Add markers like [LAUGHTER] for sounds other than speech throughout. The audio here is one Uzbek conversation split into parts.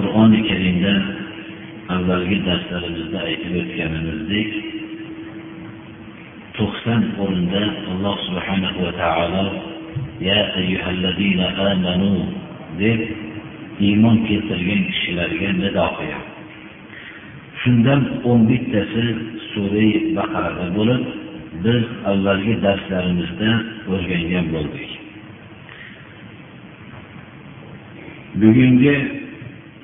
Qur'oni karimda avvalgi darslarimizda aytib o'tganimizdek to'qson o'rinda alloh subhanahu va taolo ya ayyuhallazina amanu deb iymon keltirgan kishilarga nido qilyapti shundan o'n bittasi sura baqarada bo'lib biz avvalgi darslarimizda o'rgangan bo'ldik. Bugungi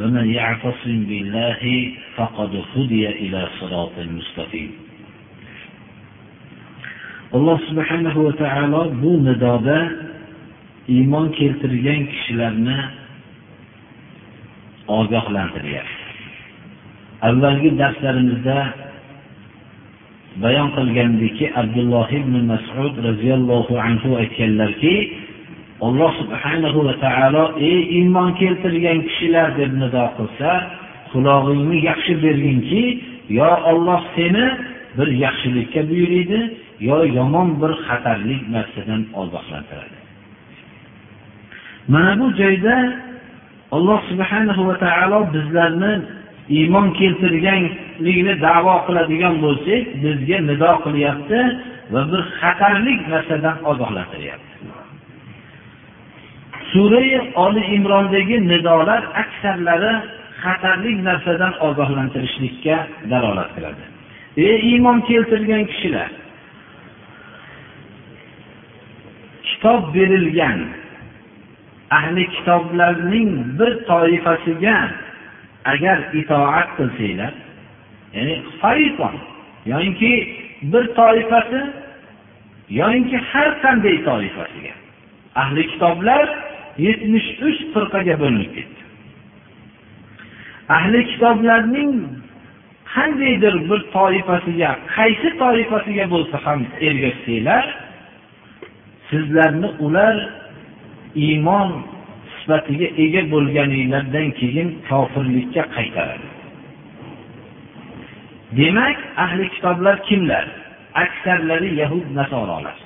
ومن يعتصم بالله فقد هدي إلى صراط مستقيم alloh subhanahu va taolo bu nidoda iymon keltirgan kishilarni ogohlantiryapti avvalgi darslarimizda bayon qilgandikki abdulloh ibn masud roziyallohu anhu aytganlarki alloh subhanahu va taolo ey iymon keltirgan kishilar deb nido qilsa qulog'ingni yaxshi berginki yo olloh seni bir yaxshilikka buyuriydi yo yomon bir xatarli narsadan ogohlantiradi. Mana bu joyda alloh subhanahu va taolo bizlarni iymon keltirganligini davo qiladigan bo'lsak bizga nido qilyapti va bir xatarlik narsadan ogohlantiryapti. Surai oli imrondagi nidolar aksarlari xatarli narsadan ogohlantirishlikka dalolat qiladi. Ey iymon keltirgan kishilar kitob berilgan ahli kitoblarning bir toifasiga agar itoat qilsanglar ya'ni fariqon yoinki bir toifasi yoinki har qanday toifasiga ahli kitoblar yetmish uch firqaga bo'linib ketdi. Ahli kitoblarning qandaydir bir toifasiga qaysi toifasiga bo'lsa ham ergashsanglar sizlarni ular iymon sifatiga ega bo'lganinglardan keyin kofirlikka qaytaradi. Demak ahli kitoblar kimlar? Aksarlari yahud nasorolar.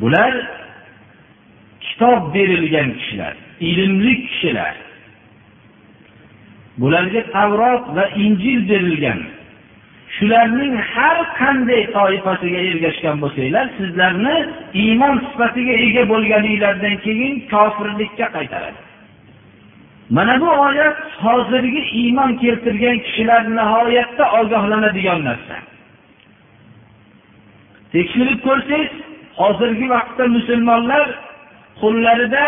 Bular kitob berilgan kishilar ilmli kishilar. Bularga tavrot va injil berilgan. Shularning har qanday toifasiga ergashgan bo'lsanglar sizlarni iymon sifatiga ega bo'lganinglardan keyin kofirlikka qaytaradi. Mana bu oyat hozirgi iymon keltirgan kishilar nihoyatda ogohlanadigan narsa. Tekshirib ko'rsangiz hozirgi vaqtda musulmonlar qo'llarida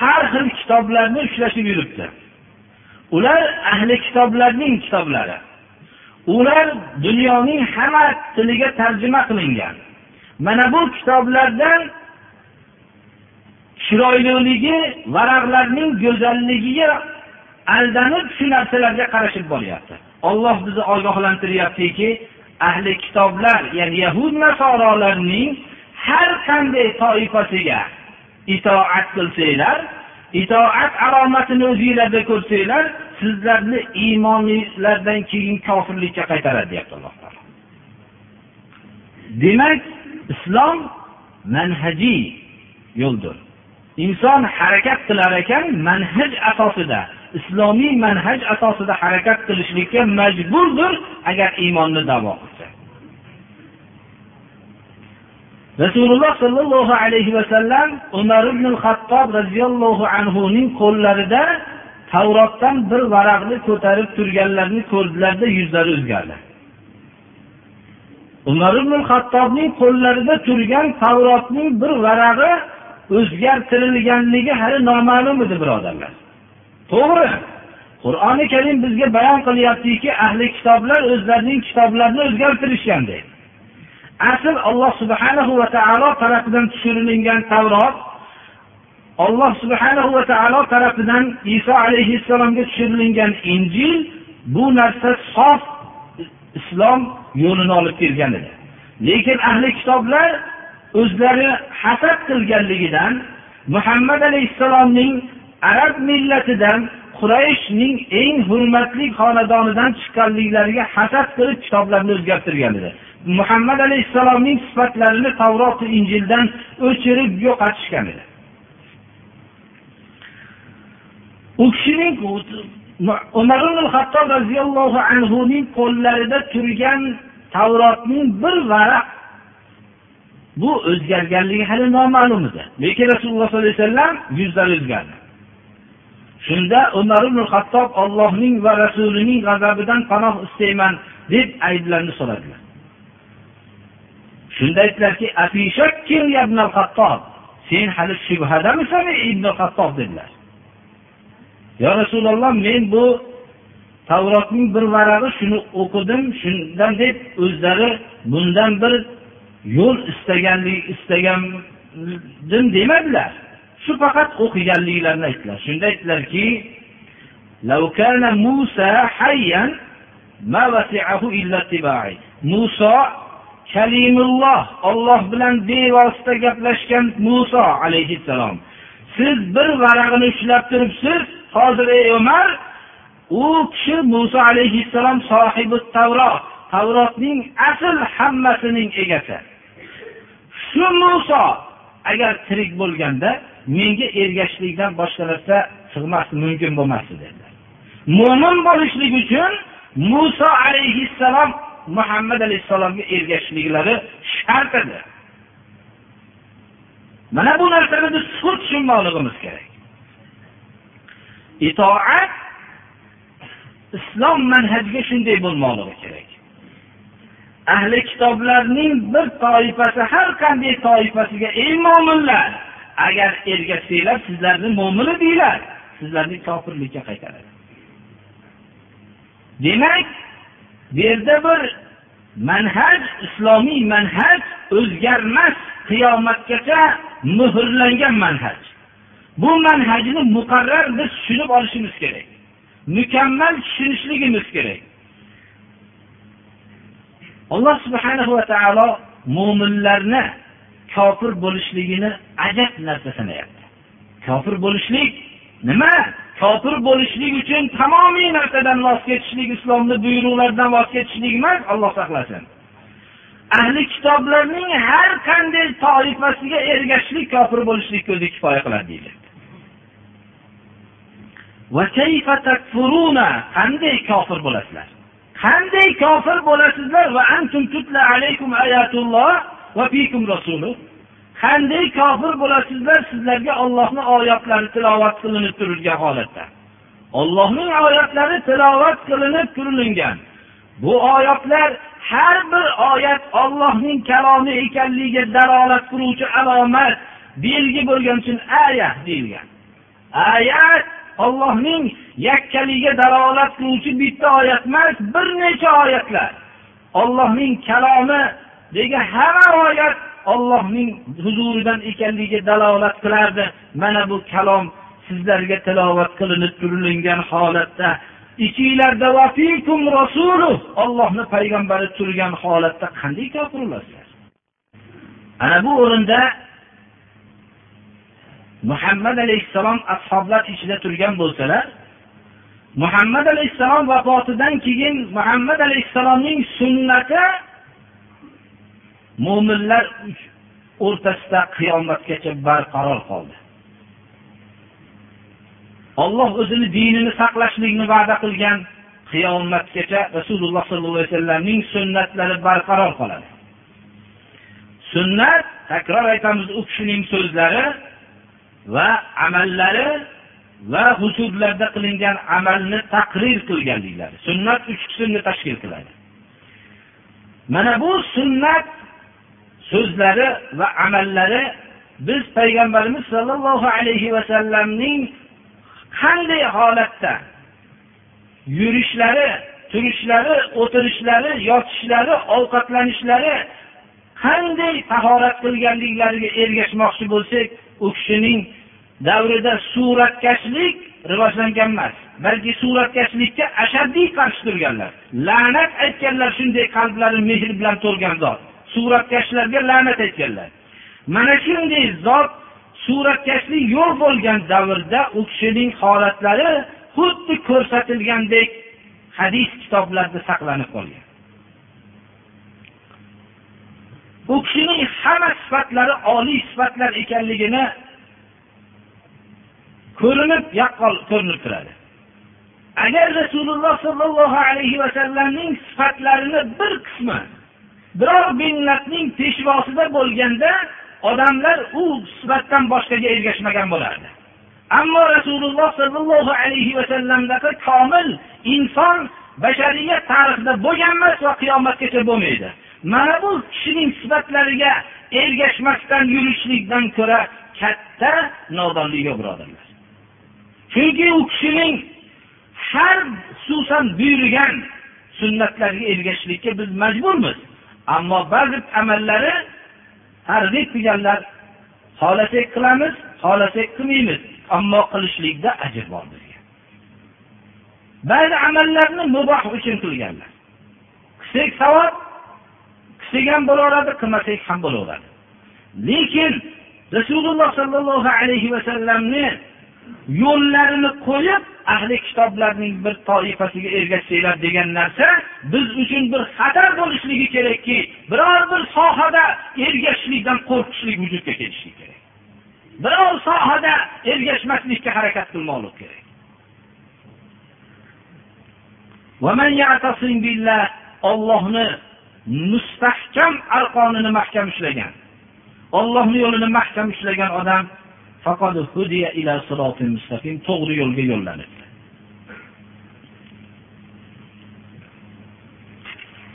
har xil kitoblarni ushlashib yuribdi. Ular ahli kitoblarning kitoblari. Ular dunyoning hamma tiliga tarjima qilingan. Mana bu kitoblardan chiroyliligi varaqlarning go'zalligiga aldanib shu narsalarga qarashib boryapti. Olloh bizni ogohlantiryaptiki ahli kitoblar ya'ni yahud nasorolarning har qanday toifasiga itoat qilsanglar itoat alomatini o'zinglarda ko'rsanglar sizlarni iymoninglardan keyin kofirlikka qaytaradi deyapti alloh taolo. Demak islom manhajiy yo'ldir. Inson harakat qilar ekan manhaj asosida islomiy manhaj asosida harakat qilishlikka majburdir agar iymonni davo qilsa rasululloh sollallohu alayhi vasallam umar ibn hattob roziyallohu anhuning qo'llarida tavrotdan bir varaqni ko'tarib turganlarini ko'rdilarda yuzlari o'zgardi. Umar ibn hattobning qo'llarida turgan tavrotning bir varag'i o'zgartirilganligi hali noma'lum edi birodarlar. To'g'ri qur'oni karim bizga bayon qilyaptiki ahli kitoblar o'zlarining kitoblarini o'zgartirishgan deydi asl alloh subhanahu va taolo tarafidan tushirilgan tavrot alloh subhanahu va taolo tarafidan iso alayhissalomga tushirilgan injil bu narsa sof islom yo'lini olib kelgan edi. Lekin ahli kitoblar o'zlari hasad qilganligidan muhammad alayhissalomning arab millatidan qurayshning eng hurmatli xonadonidan chiqqanliklariga hasad qilib kitoblarni o'zgartirgan edi. Muhammad alayhissalomning sifatlarini tavrot injildan o'chirib yo'qotishgan edi. U kishining umar hattob roziyallohu anhuning qo'llarida turgan tavrotning bir varaq bu o'zgarganligi hali noma'lum edi. Lekin rasululloh sollallohu alayhi vasallam yuzlari o'zgardi. Shunda umar ibn hattob ollohning va rasulining g'azabidan panoh istayman deb ayblarini so'radilar. Shunda aytdilarki sen hali shubhadamisan ibn hattob dedilar. Yo rasululloh men bu tavrotning bir varag'i shuni o'qidim shundan deb o'zlari bundan bir yo'l istaganlik istagandim demadilar. Shu faqat o'qiganliklarini aytdilar. Shunda aytdilarki muso kalimulloh olloh bilan bevosita gaplashgan muso alayhissalom. Siz bir varag'ini ushlab turibsiz. Hozir ey umar u kishi muso alayhissalom sohibi tavrot tavrotning asl hammasining egasi. Shu muso agar tirik bo'lganda menga ergashishlikdan boshqa narsa sig'mas mumkin bo'lmasdi dedilar mo'min bo'lishlik uchun muso alayhissalom muhammad alayhissalomga ergashishliklari shart edi. Mana bu narsani biz chuqur tushunmoqligimiz kerak. Itoat islom manhajiga shunday bo'lmoqligi kerak. Ahli kitoblarning bir toifasi har qanday toifasiga ey mo'minlar agar ergashsanglar sizlarni mo'mini edinglar sizlarni kofirlikka qaytaradi. Demak bu yerda bir manhaj islomiy manhaj o'zgarmas qiyomatgacha muhrlangan manhaj. Bu manhajni muqarrar biz tushunib olishimiz kerak. Mukammal tushunishligimiz kerak. Alloh subhanahu va taolo mo'minlarni kofir bo'lishligini ajab narsa sanayapti kofir bo'lishlik nima? Kofir bo'lishlik uchun tamomiy narsadan voz kechishlik islomni buyruqlaridan voz kechishlik emas alloh saqlasin. Ahli kitoblarning har qanday toifasiga ergashishlik kofir bo'lishlik ko'zi kifoya qiladi deyiladi qanday kofir bo'lasizlar? Qanday kofir bo'lasizlar? Va antum tutla alaykum ayatulloh va fikum rasuluh qanday kofir bo'lasizlar sizlarga ollohni oyatlari tilovat qilinib turilgan holatda. Ollohning oyatlari tilovat qilinib turilingan. Bu oyatlar har bir oyat ollohning kalomi ekanligiga dalolat qiluvchi alomat belgi bo'lgani uchun ayat deyilgan. Ayat ollohning yakkaligiga dalolat qiluvchi bitta oyat emas bir necha oyatlar. Ollohning kalomi degan hamma oyat ollohning huzuridan ekanligiga dalolat qilardi. Mana bu kalom sizlarga tilovat qilinib turilingan holatda. Ichinglarda ollohni payg'ambari turgan holatda qanday kofir bo'lasizlar? Ana bu o'rinda muhammad alayhissalom ashoblar ichida turgan bo'lsalar muhammad alayhissalom vafotidan keyin muhammad alayhissalomning sunnati mo'minlar o'rtasida qiyomatgacha barqaror qoldi. Olloh o'zini dinini saqlashlikni va'da qilgan qiyomatgacha rasululloh sollallohu alayhi vasallamning sunnatlari barqaror qoladi. Sunnat takror aytamiz u kishining so'zlari va amallari va huzurlarda qilingan amalni taqrir qilganliklari. Sunnat uch qismni tashkil qiladi. Mana bu sunnat so'zlari va amallari biz payg'ambarimiz sollallohu alayhi vasallamning qanday holatda yurishlari turishlari o'tirishlari yotishlari ovqatlanishlari qanday tahorat qilganliklariga ergashmoqchi bo'lsak u kishining davrida suratkashlik rivojlangan emas balki suratkashlikka ashaddiy qarshi turganlar. La'nat aytganlar shunday qalblari mehr bilan to'lgan zot. Suratkashlarga la'nat aytganlar. Mana shunday zot suratkashlik yo'q bo'lgan davrda u kishining holatlari xuddi ko'rsatilgandek hadis kitoblarida saqlanib qolgan. U kishining hamma sifatlari oliy sifatlar ekanligini ko'rinib yaqqol ko'rinib turadi. Agar rasululloh sollallohu alayhi vasallamning sifatlarini bir qismi biror minnatning peshvosida bo'lganda odamlar u sifatdan boshqaga ergashmagan bo'lardi. Ammo rasululloh sollallohu alayhi vasallamdaqa komil inson bashariyat tarixida bo'lgan emas va qiyomatgacha bo'lmaydi. Mana bu kishining sifatlariga ergashmasdan yurishlikdan ko'ra katta nodonlik yo'q birodarlar chunki u kishining har xususan buyurgan sunnatlariga ergashishlikka biz majburmiz. Ammo ba'zi amallari targ'ib qilganlar xohlasak qilamiz xohlasak qilmaymiz ammo qilishlikda ajr bor bizga. Ba'zi amallarni muboh uchun qilganlar. Qilsak savob qilsak ham bo'laveradi qilmasak ham bo'laveradi. Lekin rasululloh sollallohu alayhi vasallamni yo'llarini qo'yib ahli kitoblarning bir toifasiga ergashsanglar degan narsa biz uchun bir xatar bo'lishligi kerakki biror bir sohada ergashishlikdan qo'rqishlik vujudga kelishi kerak. Biror sohada ergashmaslikka harakat qilmoqlik kerak. Ollohni mustahkam arqonini mahkam ushlagan ollohni yo'lini mahkam ushlagan odam to'g'ri yo'lga yo'llanadi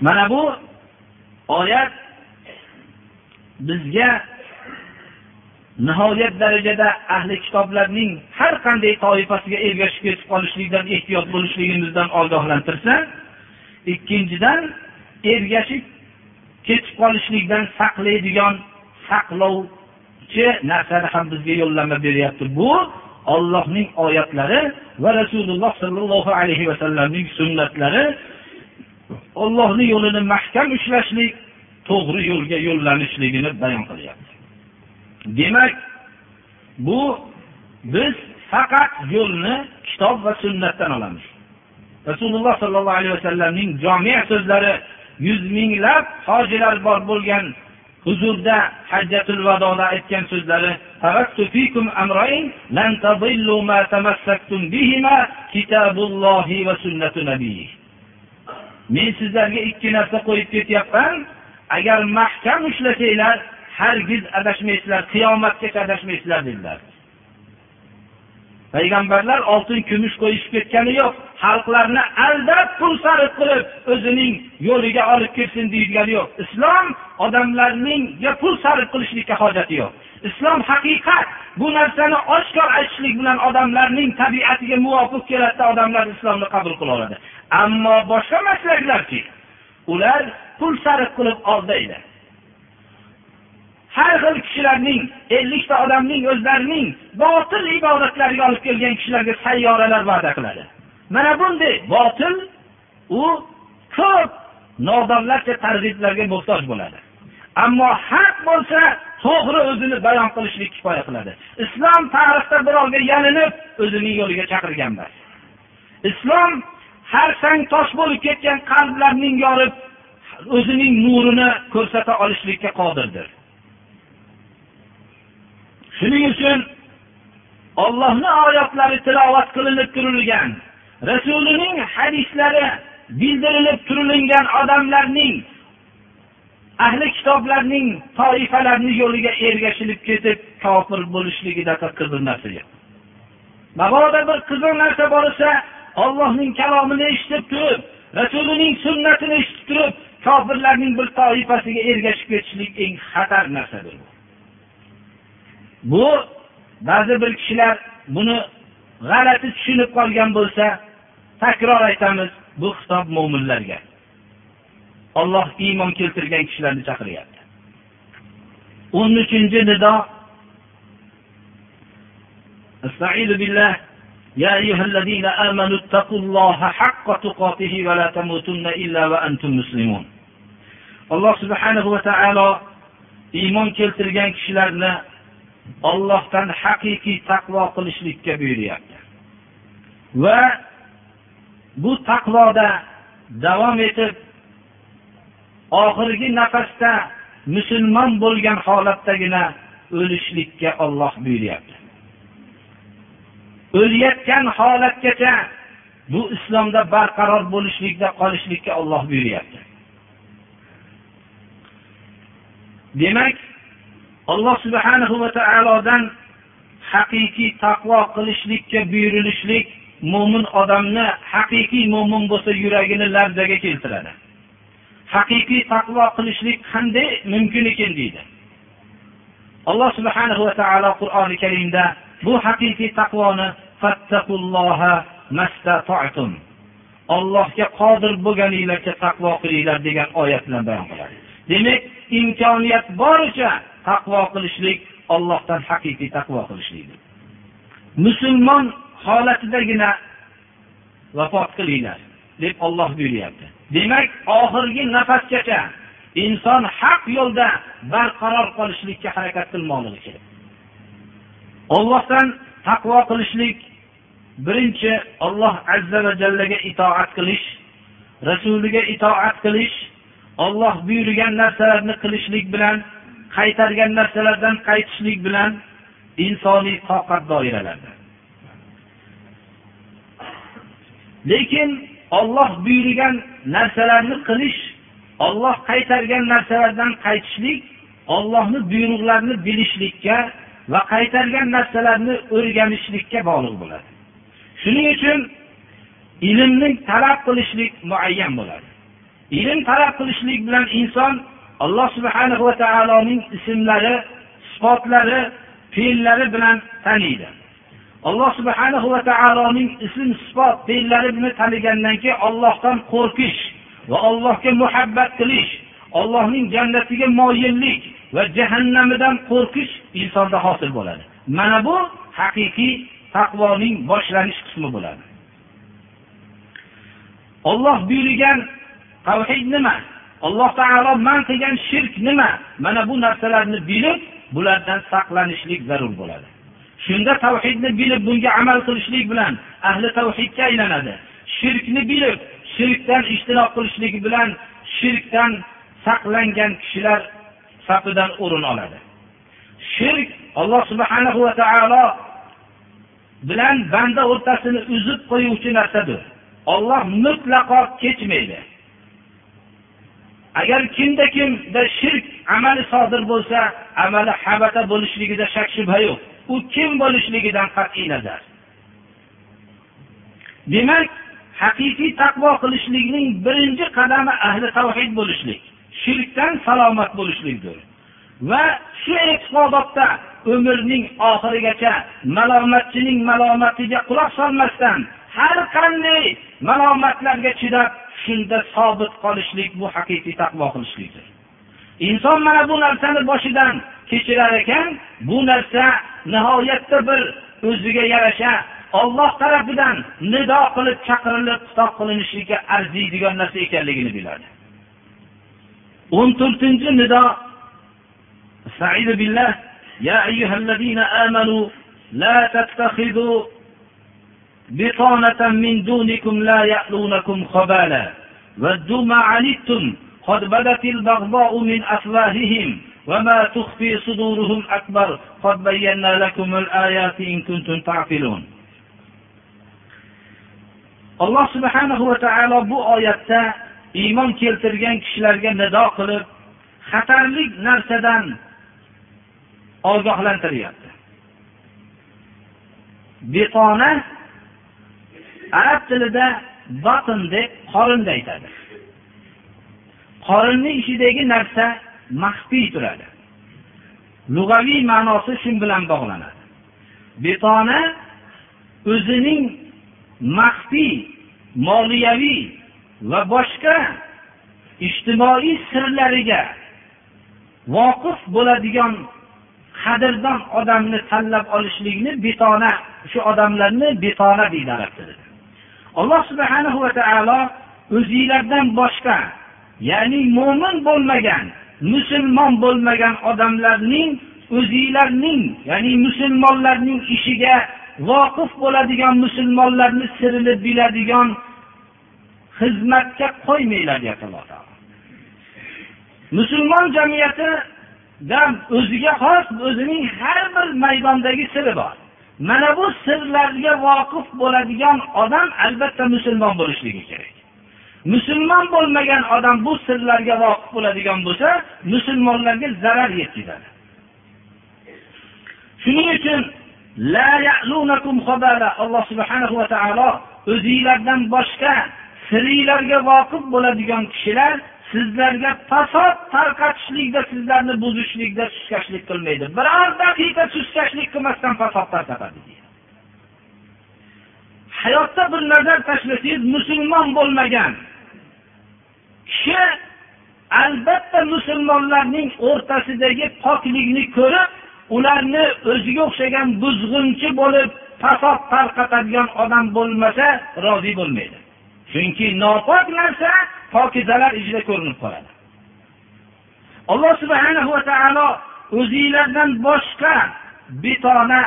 mana bu oyat bizga nihoyat darajada ahli kitoblarning har qanday toifasiga ergashib ketib qolishlikdan ehtiyot bo'lishligimizdan ogohlantirsa ikkinchidan ergashib ketib qolishlikdan saqlaydigan saqlovchi narsani ham bizga yo'llanma beryapti. Bu ollohning oyatlari va rasululloh sollallohu alayhi vasallamning sunnatlari ollohni yo'lini mahkam ushlashlik to'g'ri yo'lga yo'llanishligini bayon qilyapti. Demak bu biz faqat yo'lni kitob va sunnatdan olamiz. Rasululloh sollallohu alayhi vasallamning jomi so'zlari yuz minglab hojilar bor bo'lgan huzurda hajjatul vadoda aytgan so'zlari men sizlarga ikki narsa qo'yib ketyapman. Agar mahkam ushlasanglar hargiz adashmaysizlar qiyomatgacha adashmaysizlar dedilar. Payg'ambarlar oltin kumush qo'yishib ketgani yo'q. Xalqlarni aldab pul sarf qilib o'zining yo'liga olib kelsin deyilgani yo'q. Islom odamlarningga pul sarf qilishlikka hojati yo'q. Islom haqiqat. Bu narsani oshkor aytishlik bilan odamlarning tabiatiga muvofiq keladida odamlar islomni qabul qilaveradi ammo boshqa maslaklarki ular pul sarf qilib aldaydi har xil kishilarning ellikta odamning o'zlarining botil ibodatlariga olib kelgan kishilarga sayyoralar va'da qiladi. Mana bunday botil u ko'p nodonlarcha targ'iblarga muhtoj bo'ladi. Ammo haq bo'lsa to'g'ri o'zini bayon qilishlik kifoya qiladi. Islom tarixda birovga yalinib o'zining yo'liga chaqirgan emas islom har sang tosh bo'lib ketgan qalblarning yorib o'zining nurini ko'rsata olishlikka qodirdir. Shuning uchun ollohni oyatlari tilovat qilinib turilgan rasulining hadislari bildirilib turilingan odamlarning ahli kitoblarning toifalarni yo'liga ergashilib ketib kofir bo'lishligida qizil narsa yo'q. Mabodo bir qiziq narsa borisa ollohning kalomini eshitib turib rasulining sunnatini eshitib turib kofirlarning bir toifasiga ergashib ketishlik eng xatar narsadir bu. Ba'zi bir kishilar buni g'alati tushunib qolgan bo'lsa takror aytamiz bu xitob mo'minlarga. Olloh iymon keltirgan kishilarni chaqiryapti o'n uchinchi nido. يا أيها الذين آمنوا اتقوا الله حق تقاته ولا تموتن إلا وأنتم مسلمون alloh subhanahu va taolo iymon keltirgan kishilarni ollohdan haqiqiy taqvo qilishlikka buyuryapti va bu taqvoda davom etib oxirgi nafasda musulmon bo'lgan holatdagina o'lishlikka olloh buyuryapti O'layotgan holatgacha bu islomda barqaror bo'lishlikda qolishlikka olloh buyuryapti. Demak alloh subhanahu va taolodan haqiqiy taqvo qilishlikka buyurilishlik mo'min odamni haqiqiy mo'min bo'lsa yuragini larzaga keltiradi. Haqiqiy taqvo qilishlik qanday mumkin ekan deydi. Alloh subhanahu va taolo qur'oni karimda bu haqiqiy taqvoni ollohga qodir bo'lganinglarcha taqvo qilinglar degan oyat bilan bayon qiladi. Demak imkoniyat boricha taqvo qilishlik ollohdan haqiqiy taqvo qilishlikdir. Musulmon holatidagina vafot qilinglar deb olloh buyuryapti. Demak oxirgi nafasgacha inson haq yo'lda barqaror qolishlikka harakat qilmoqligi kerak. Ollohdan taqvo qilishlik birinchi olloh azza va jallaga itoat qilish rasuliga itoat qilish olloh buyurgan narsalarni qilishlik bilan qaytargan narsalardan qaytishlik bilan insoniy toqat doiralarida. Lekin olloh buyurgan narsalarni qilish olloh qaytargan narsalardan qaytishlik ollohni buyruqlarini bilishlikka va qaytargan narsalarni o'rganishlikka bog'liq bo'ladi. Shuning uchun ilmni talab qilishlik muayyan bo'ladi. Ilm talab qilishlik bilan inson alloh subhana va taoloning ismlari sifatlari fe'llari bilan taniydi. Alloh subhanahu va taoloning ism sifat fe'llarini tanigandan keyin ollohdan qo'rqish va allohga muhabbat qilish ollohning jannatiga moyillik va jahannamidan qo'rqish insonda hosil bo'ladi. Mana bu haqiqiy taqvoning boshlanish qismi bo'ladi. Olloh buyurgan tavhid nima? Alloh taolo man qilgan shirk nima? Mana bu narsalarni bilib bulardan saqlanishlik zarur bo'ladi. Shunda tavhidni bilib bunga amal qilishlik bilan ahli tavhidga aylanadi. Shirkni bilib shirkdan ijtinob qilishligi bilan shirkdan saqlangan kishilar safidan o'rin oladi. Shirk alloh subhanahu va taolo bilan banda o'rtasini uzib qo'yuvchi narsadir. Olloh mutlaqo kechmaydi. Agar kimda kimda shirk amali sodir bo'lsa amali habata bo'lishligida shak shubha yo'q. U kim bo'lishligidan qat'iy nazar. Demak haqiqiy taqvo qilishlikning birinchi qadami ahli tavhid bo'lishlik. Shirkdan salomat bo'lishlikdir va shu e'tiqodotda umrning oxirigacha malomatchining malomatiga quloq solmasdan har qanday malomatlarga chidab shunda sobit qolishlik bu haqiqiy taqvo qilishlikdir inson mana bu narsani boshidan kechirar ekan bu narsa nihoyatda bir o'ziga yarasha olloh tarafidan nido qilib chaqirilib xitob qilinishlikka arziydigan narsa ekanligini biladi. o'n to'rtinchi nido بالله يا أيها الذين آمنوا لا تتخذوا بطانة من دونكم لا يألونكم خبالا ودوا ما عنتم قد بدت البغضاء من أفواههم وما تخفي صدورهم أكبر قد بينا لكم الآيات إن كنتم تعقلون alloh subhanahu va taolo bu oyatda iymon keltirgan kishilarga nido qilib xatarli narsadan ogohlantiryapti. Betona arab tilida batn deb qorinni aytadi. Qorinni ichidagi narsa maxfiy turadi. Lug'aviy ma'nosi shu bilan bog'lanadi. Betona o'zining maxfiy moliyaviy va boshqa ijtimoiy sirlariga voqif bo'ladigan qadrdon odamni tanlab olishlikni betona shu odamlarni betona deydi arab tilida alloh subhanahu va taolo o'zinglardan boshqa ya'ni mo'min bo'lmagan musulmon bo'lmagan odamlarning o'zinglarning ya'ni musulmonlarning ishiga voqif bo'ladigan musulmonlarni sirini biladigan xizmatga qo'ymanglar deyapti alloh taolo musulmon jamiyatidan o'ziga xos o'zining har bir maydondagi siri bor. Mana bu sirlarga voqif bo'ladigan odam albatta musulmon bo'lishligi kerak. Musulmon bo'lmagan odam bu sirlarga voqif bo'ladigan bo'lsa musulmonlarga zarar yetkazadi. Shuning uchun alloh subhanahu va taolo o'zinglardan boshqa siringlarga voqif bo'ladigan kishilar sizlarga fasod tarqatishlikda sizlarni buzishlikda suskashlik qilmaydi. Biror daqiqa suskashlik qilmasdan fasod tarqatadi hayotda bir nazar tashlasangiz musulmon bo'lmagan kishi albatta musulmonlarning o'rtasidagi poklikni ko'rib ularni o'ziga o'xshagan buzg'unchi bo'lib fasod tarqatadigan odam bo'lmasa rozi bo'lmaydi. Chunki nopok narsa pokizalar ichida ko'rinib qoladi. Alloh subhana va taolo o'zinglardan boshqa betona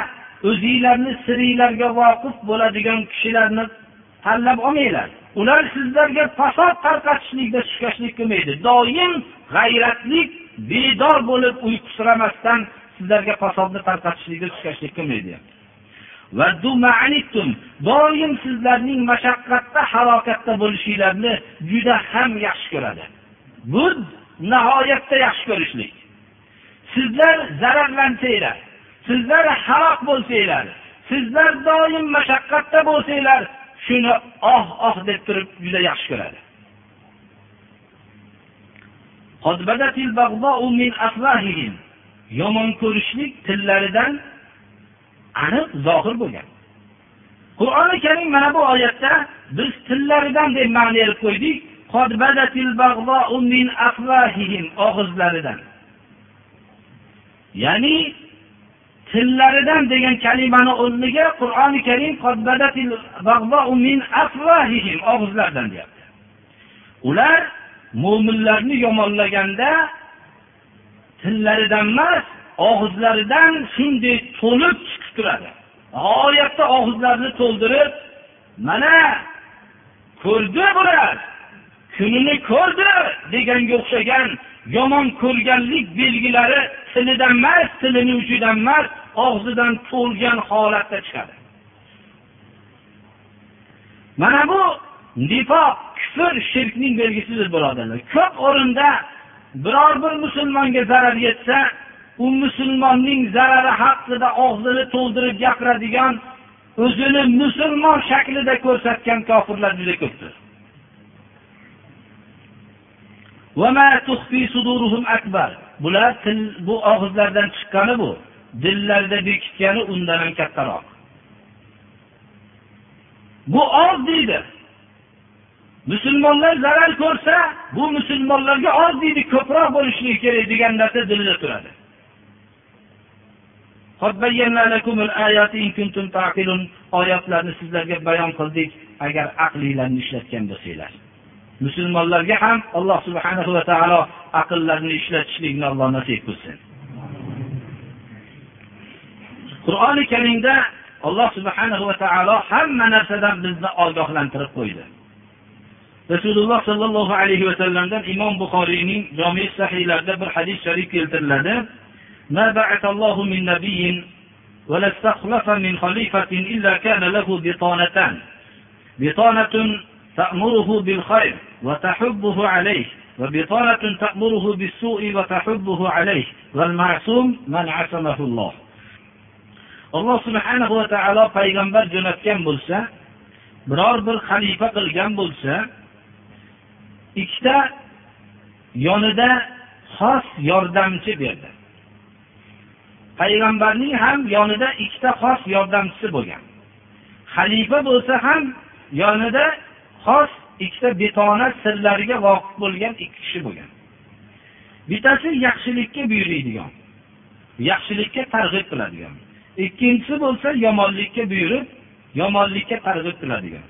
o'zinglarni siringlarga voqif bo'ladigan kishilarni tanlab olmanglar. Ular sizlarga fasod tarqatishlikda suskashlik qilmaydi. Doim g'ayratlik bedor bo'lib uyqusiramasdan sizlarga fasodni tarqatishlikda suskashlik qilmaydi. Doim sizlarning mashaqqatda halokatda bo'lishinglarni juda ham yaxshi ko'radi. Bu nihoyatda yaxshi ko'rishlik. Sizlar zararlansanglar sizlar halok bo'lsanglar sizlar doim mashaqqatda bo'lsanglar shuni oh oh deb turib juda yaxshi ko'radi. Yomon ko'rishlik tillaridan aniq zohir bo'lgan. Qur'oni karim mana bu oyatda biz tillaridan deb ma'no berib qo'ydik. Og'izlaridan. Ya'ni tillaridan degan kalimani o'rniga qur'oni karim og'izlaridan deyapti. Ular mo'minlarni yomonlaganda tillaridan emas og'izlaridan shunday to'lib chiqib turadi. G'oyatda og'izlarini to'ldirib mana ko'rdi bular kunini ko'rdi deganga o'xshagan yomon ko'rganlik belgilari tilidan emas tilini uchidan emas og'zidan to'lgan holatda chiqadi. Mana bu nifoq kufr shirkning belgisidir birodarlar. Ko'p o'rinda biror bir musulmonga zarar yetsa u musulmonning zarari haqida og'zini to'ldirib gapiradigan o'zini musulmon shaklida ko'rsatgan kofirlar juda ko'pdir. Bular til bu og'izlardan chiqqani bu. Dillarida bekitgani undan ham kattaroq. Bu oz deydi. Musulmonlar zarar ko'rsa bu musulmonlarga oz deydi ko'proq bo'lishligi kerak degan narsa dilida turadi. Oyatlarni sizlarga bayon qildik. Agar aqlinglarni ishlatgan bo'lsanglar. Musulmonlarga ham alloh subhanahu va taolo aqllarini ishlatishlikni alloh nasib qilsin. Qur'oni karimda alloh subhanahu va taolo hamma narsadan bizni ogohlantirib qo'ydi. Rasululloh sollallohu alayhi vasallamdan imom buxoriyning jomi sahiylarida bir hadis sharif keltiriladi. ما بعث الله من نبي ولا استخلف من خليفة إلا كان له بطانتان بطانة تأمره بالخير وتحبه عليه وبطانة تأمره بالسوء وتحبه عليه والمعصوم من عصمه الله alloh subhanahu va taolo payg'ambar jo'natgan bo'lsa biror bir xalifa qilgan bo'lsa ikkita yonida xos yordamchi berdi Payg'ambarning ham yonida ikkita xos yordamchisi bo'lgan. Xalifa bo'lsa ham yonida xos ikkita betona sirlariga voqif bo'lgan ikki kishi bo'lgan. Bittasi yaxshilikka buyuriydigan yaxshilikka targ'ib qiladigan. Ikkinchisi bo'lsa yomonlikka buyurib yomonlikka targ'ib qiladigan.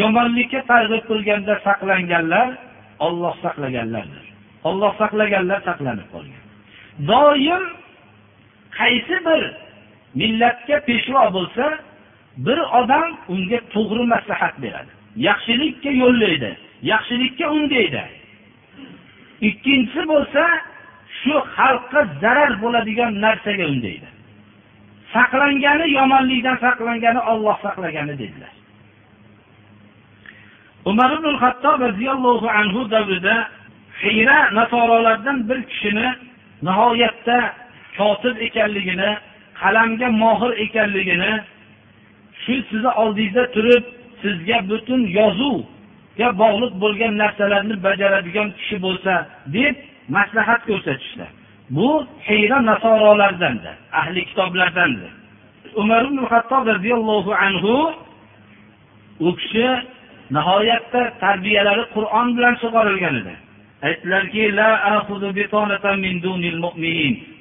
Yomonlikka targ'ib qilganda saqlanganlar olloh saqlaganlardir. Olloh saqlaganlar saqlanib qolgan. Doim qaysi bir millatga peshvo bo'lsa bir odam unga to'g'ri maslahat beradi. Yaxshilikka yo'llaydi yaxshilikka undaydi. Ikkinchisi bo'lsa shu xalqqa zarar bo'ladigan narsaga undaydi. Saqlangani yomonlikdan saqlangani olloh saqlagani dedilar. Umar ibn hattob roziyallohu anhu davrida hiyra nasorolardan bir kishini nihoyatda kotib ekanligini qalamga mohir ekanligini shu sizni oldingizda turib sizga butun yozuvga bog'liq bo'lgan narsalarni bajaradigan kishi bo'lsa deb maslahat ko'rsatishdi. Bu hiyra nasorolardandir ahli kitoblardandir. Umar ibn hattob roziyallohu anhu u kishi nihoyatda tarbiyalari qur'on bilan sug'orilgan edi. Aytdilarki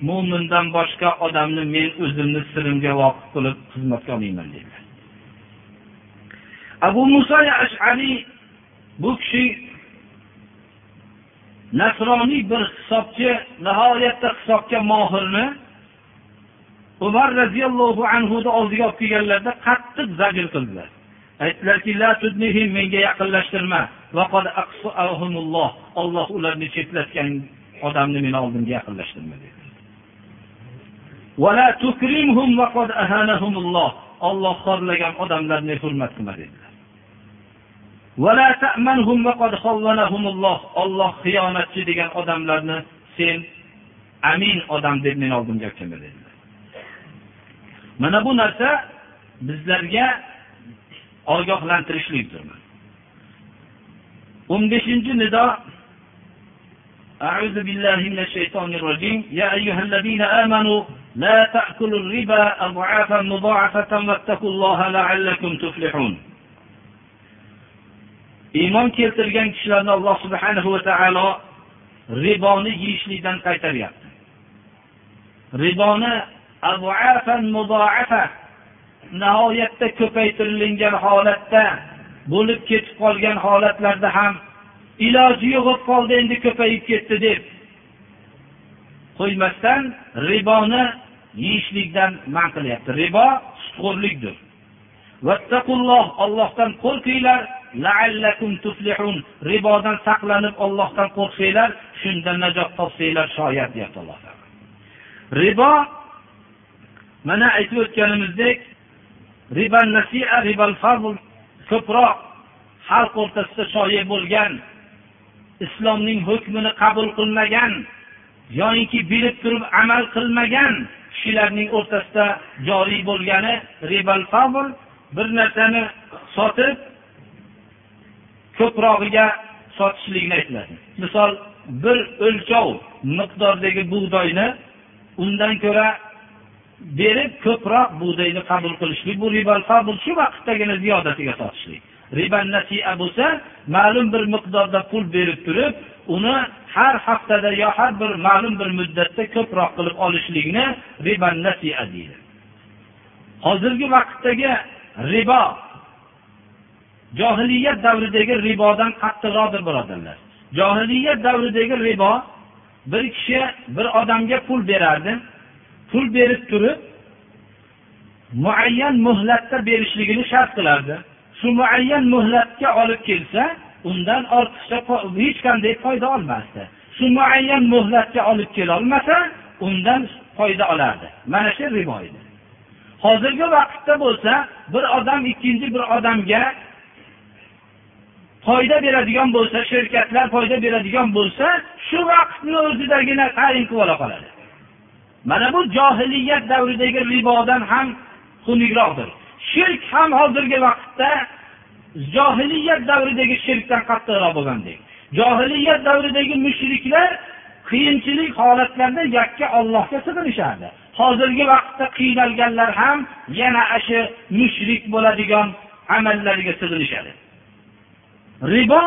mo'mindan boshqa odamni men o'zimni sirimga voqif qilib xizmatga olmayman dedilar abu muso ashariy bu kishi nasroniy bir hisobchi nihoyatda hisobga mohirni umar roziyallohu anhuni oldiga olib kelganlarida qattiq zajr qildilar. Menga yaqinlashtirma. Olloh ularni chetlatgan odamni meni oldimga yaqinlashtirma dedi. Olloh xorlagan odamlarni hurmat qilma dedilar. Olloh xiyonatchi degan odamlarni sen amin odam deb meni oldimga kelma dedilar. Mana bu narsa bizlarga ogohlantirishlikdir o'n beshinchi nido أعوذ بالله من الشيطان الرجيم يا أيها الذين آمنوا لا تأكلوا الربا أضعافا مضاعفة واتقوا الله لعلكم تفلحون iymon keltirgan kishilarni alloh subhanahu va taolo riboni yeyishlikdan qaytaryapti riboni nihoyatda ko'paytirilgan holatda bo'lib ketib qolgan holatlarda ham iloji yo'q bo'lib qoldi endi ko'payib ketdi deb qo'ymasdan riboni yeyishlikdan man qilyapti. Ribo sutxo'rlikdir. Ollohdan qo'rqinglar. Ribodan saqlanib ollohdan qo'rqsanglar shunda najot topsanglar shoyat deyapti alloh taolo. Ribo mana aytib o'tganimizdek ribal nasia ribal fazl ko'proq xalq o'rtasida shoyi bo'lgan islomning hukmini qabul qilmagan yoyinki bilib turib amal qilmagan kishilarning o'rtasida joriy bo'lgani ribal fazl bir narsani sotib ko'prog'iga sotishlikni aytiladi. Misol bir o'lchov miqdordagi bug'doyni undan ko'ra berib ko'proq bug'doyni qabul qilishlik. Bu ribal qabul shu vaqtdagina ziyodatiga sotishlik riba nasia bo'lsa ma'lum bir miqdorda pul berib turib uni har haftada yo har bir ma'lum bir muddatda ko'proq qilib olishlikni riba nasia deydi. Hozirgi vaqtdagi ribo johiliyat davridagi ribodan qattiqroqdir birodarlar. Johiliyat davridagi ribo bir kishi bir odamga pul berardi pul berib turib muayyan muhlatda berishligini shart qilardi. Shu muayyan muhlatga olib kelsa undan ortiqcha hech qanday foyda olmasdi. Shu muayyan muhlatga olib kelolmasa undan foyda olardi. Mana shu ribo edi hozirgi vaqtda bo'lsa bir odam ikkinchi bir odamga foyda beradigan bo'lsa shirkatlar foyda beradigan bo'lsa shu vaqtni o'zidagina tayin qilib ola qoladi mana bu johiliyat davridagi ribodan ham xunukroqdir. Shirk ham hozirgi vaqtda johiliyat davridagi shirkdan qattiqroq bo'lgandek johiliyat davridagi mushriklar qiyinchilik holatlarda yakka ollohga sig'inishardi. Hozirgi vaqtda qiynalganlar ham yana shu mushrik bo'ladigan amallariga sig'inishadi. Ribo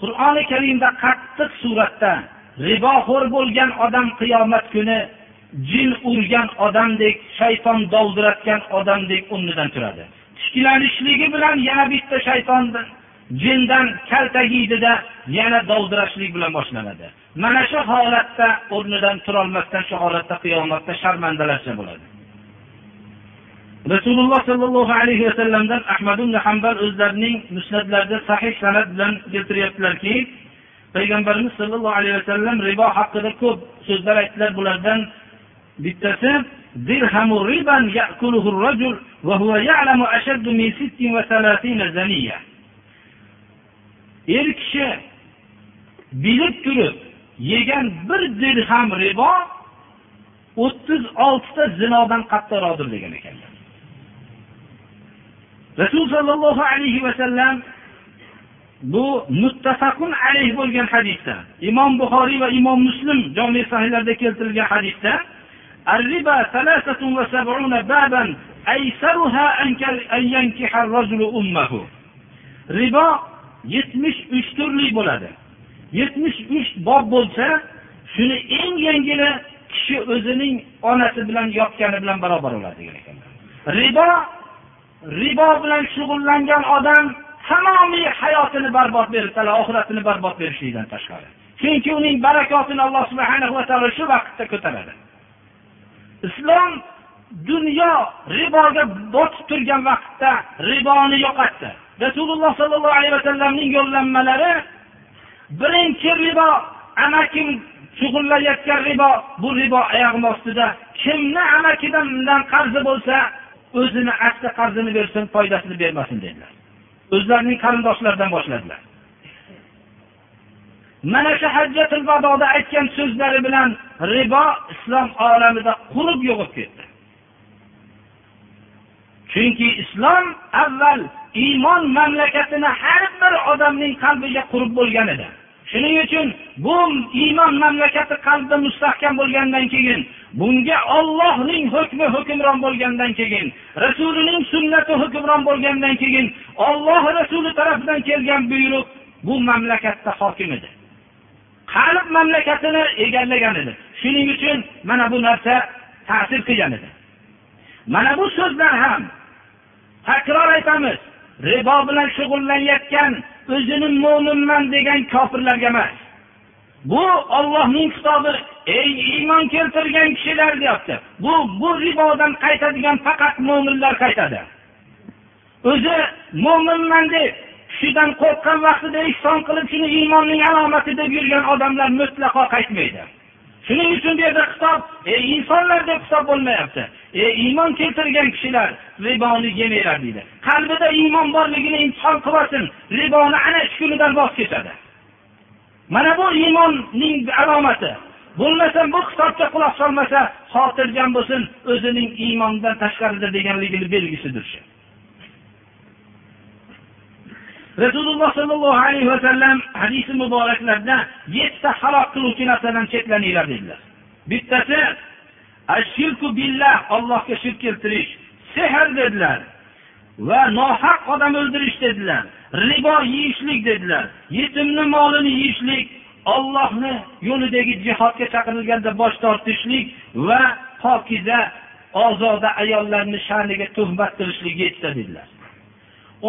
qur'oni karimda qattiq suratda riboxo'r bo'lgan odam qiyomat kuni jin urgan odamdek shayton dovdiratgan odamdek o'rnidan turadi. Tiklanishligi bilan yana bitta shayton jindan kaltagiydida yana dovdirashlik bilan boshlanadi. Mana shu holatda o'rnidan turolmasdan shu holatda qiyomatda sharmandalarcha bo'ladi. Rasululloh sollallohu alayhi vasallamdan ahmad ibn hambal o'zlarining musnatlarida sahih san'at bilan keltiryaptilarki payg'ambarimiz sollallohu alayhi vasallam ribo haqida ko'p so'zlar aytdilar. Bulardan bittasi dirhamu riban ya'kuluhu rajul wa huwa ya'lamu ashaddu min 36 zaniya. Er kishi bilib turib yegan bir dirham ribo o'ttiz oltita zinodan qattiqroqdir degan ekanlar. Rasul sollallohu alayhi vasallam bu muttafaqun alayh bo'lgan hadisda imom buxoriy va imom muslim jonli sahihlarda keltirilgan hadisda الربا ثلاثة وسبعون بابا أيسرها أن ينكح الرجل أمه ribo yetmish uch turli bo'ladi yetmish uch bob bo'lsa shuni eng yengili kishi o'zining onasi bilan yotgani bilan barobar bo'ladi degan ekanlar ribo ribo bilan shug'ullangan odam tamomiy hayotini barbod berib oxiratini barbod berishlikdan tashqari chunki uning barakotini alloh subhana va taolo shu vaqtda ko'taradi islom dunyo riboga botib turgan vaqtda riboni yo'qotdi. Rasululloh sollallohu alayhi vasallamning yo'llanmalari birinchi ribo amakim shug'ullanayotgan ribo bu ribo oyog'im ostida. Kimni amakidan qarzi bo'lsa o'zini asli qarzini bersin foydasini bermasin dedilar. O'zlarining qarindoshlaridan boshladilar. Mana shu hajjatul vadoda aytgan so'zlari bilan ribo islom olamida qurib yo'qolib ketdi. Chunki islom avval iymon mamlakatini har bir odamning qalbiga qurib bo'lgan edi. Shuning uchun bu iymon mamlakati qalbda mustahkam bo'lgandan keyin bunga ollohning hukmi hukmron bo'lgandan keyin rasulining sunnati hukmron bo'lgandan keyin olloh rasuli tarafidan kelgan buyruq bu mamlakatda hokim edi. Qalb mamlakatini egallagan edi. Shuning uchun mana bu narsa ta'sir qilgan edi. Mana bu so'zlar ham takror aytamiz ribo bilan shug'ullanayotgan o'zini mo'minman degan kofirlarga emas. Bu ollohning kitobi ey iymon keltirgan kishilar deyapti. Bu bu ribodan qaytadigan faqat mo'minlar qaytadi. O'zi mo'minman deb kishidan qo'rqqan vaqtida ehson qilib shuni iymonning alomati deb yurgan odamlar mutlaqo qaytmaydi. Shuning uchun bu yerda xitob ey insonlar! deb hisob bo'lmayapti. Ey iymon keltirgan kishilar riboni yemanglar deydi. Qalbida iymon borligini imtihon qilib olsin riboni ana shu kunidan voz kechadi. Mana bu iymonning alomati. Bo'lmasa bu kitobga quloq solmasa xotirjam bo'lsin o'zining iymondan tashqarida deganligini belgisidir shu. Rasululloh sollallohu alayhi vasallam hadisi muboraklarda yettita halok qiluvchi narsadan chetlaninglar dedilar. Bittasi ashirku billah allohga shirk keltirish sehr dedilar va nohaq odam o'ldirish dedilar ribo yeyishlik dedilar yetimni molini yeyishlik ollohni yo'lidagi jihodga chaqirilganda bosh tortishlik va pokiza ozoda ayollarni sha'niga tuhmat qilishlik yettita dedilar.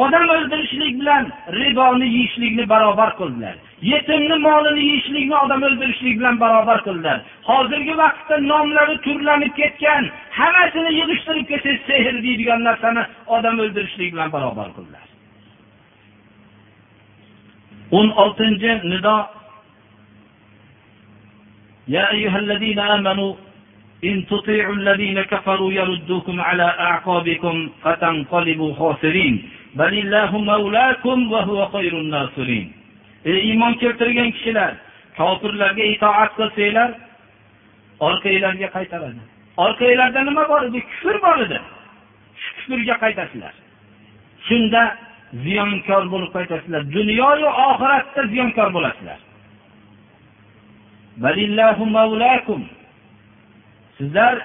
odam o'ldirishlik bilan riboni yeyishlikni barobar qildilar yetimni molini yeyishlikni odam o'ldirishlik bilan barobar qildilar hozirgi vaqtda nomlari turlanib ketgan hammasini yig'ishtirib kelsangiz sehr deydigan narsani odam o'ldirishlik bilan barobar qildilar o'n oltinchi nido يا أيها الذين آمنوا إن تطيعوا الذين كفروا يردوكم على أعقابكم فتنقلبوا خاسرين ey iymon keltirgan kishilar kofirlarga itoat qilsanglar orqanglarga qaytaradi orqanglarda nima bor edi? Kufr bor edi. Shu kufrga qaytasizlar shunda ziyonkor bo'lib qaytasizlar dunyoyu oxiratda ziyonkor bo'lasizlar sizlar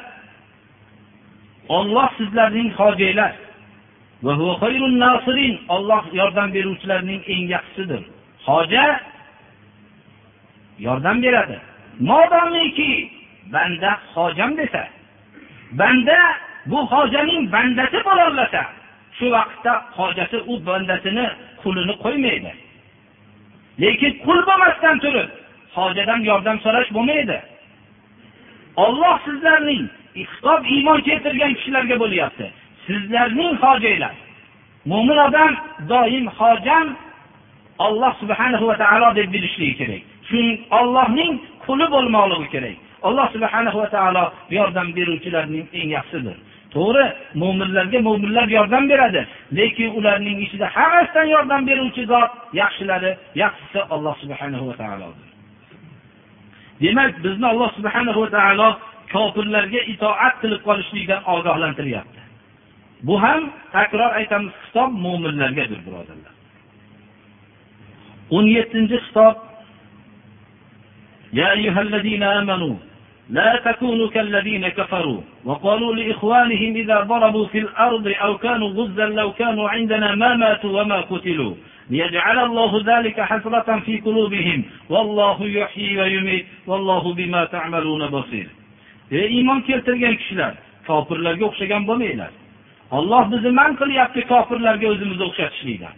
olloh sizlarning hojanglar. Olloh yordam beruvchilarning eng yaxshisidir. Hoja yordam beradi. Modomiki banda hojam desa banda bu hojaning bandasi bo'lolasa shu vaqtda hojasi u bandasini qulini qo'ymaydi. Lekin qul bo'lmasdan turib hojadan yordam so'rash bo'lmaydi. Olloh sizlarning xitob iymon keltirgan kishilarga bo'lyapti. Sizlarning hojanglar. Mo'min odam doim hojam olloh subhanahu va taolo deb bilishligi kerak. Shu ollohning quli bo'lmoqligi kerak. Alloh subhanahu va taolo yordam beruvchilarning eng yaxshisidir. To'g'ri mo'minlarga mo'minlar yordam beradi lekin ularning ichida hammasidan yordam beruvchi zot yaxshilari yaxshisi alloh subhanahu va taolodir. Demak bizni alloh subhanahu va taolo kofirlarga itoat qilib qolishlikdan ogohlantiryapti. Bu ham takror aytamiz xitob mo'minlargadir birodarlar. O'n yettinchi xitob يا أيها الذين آمنوا لا تكونوا كالذين كفروا وقالوا لإخوانهم إذا ضربوا في الأرض أو كانوا غزا لو كانوا عندنا ما ماتوا وما قتلوا ليجعل الله ذلك حسرة في قلوبهم والله يحيي ويميت والله بما تعملون بصير ey iymon keltirgan kishilar kofirlarga o'xshagan bo'lmanglar. Olloh bizni man qilyapti kofirlarga o'zimizni o'xshatishlikdan.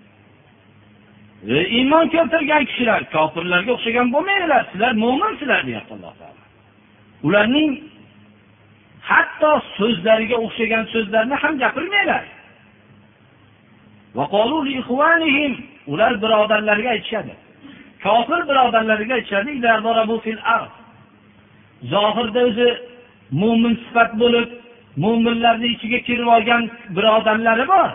Ey iymon keltirgan kishilar kofirlarga o'xshagan bo'lmanglar sizlar mo'minsizlar deyapti alloh taolo. Ularning hatto so'zlariga o'xshagan so'zlarni ham gapirmanglar. Ular birodarlariga aytishadi. Kofir birodarlariga aytishadi zohirda o'zi mo'min sifat bo'lib mo'minlarni ichiga kirib olgan birodarlari bor.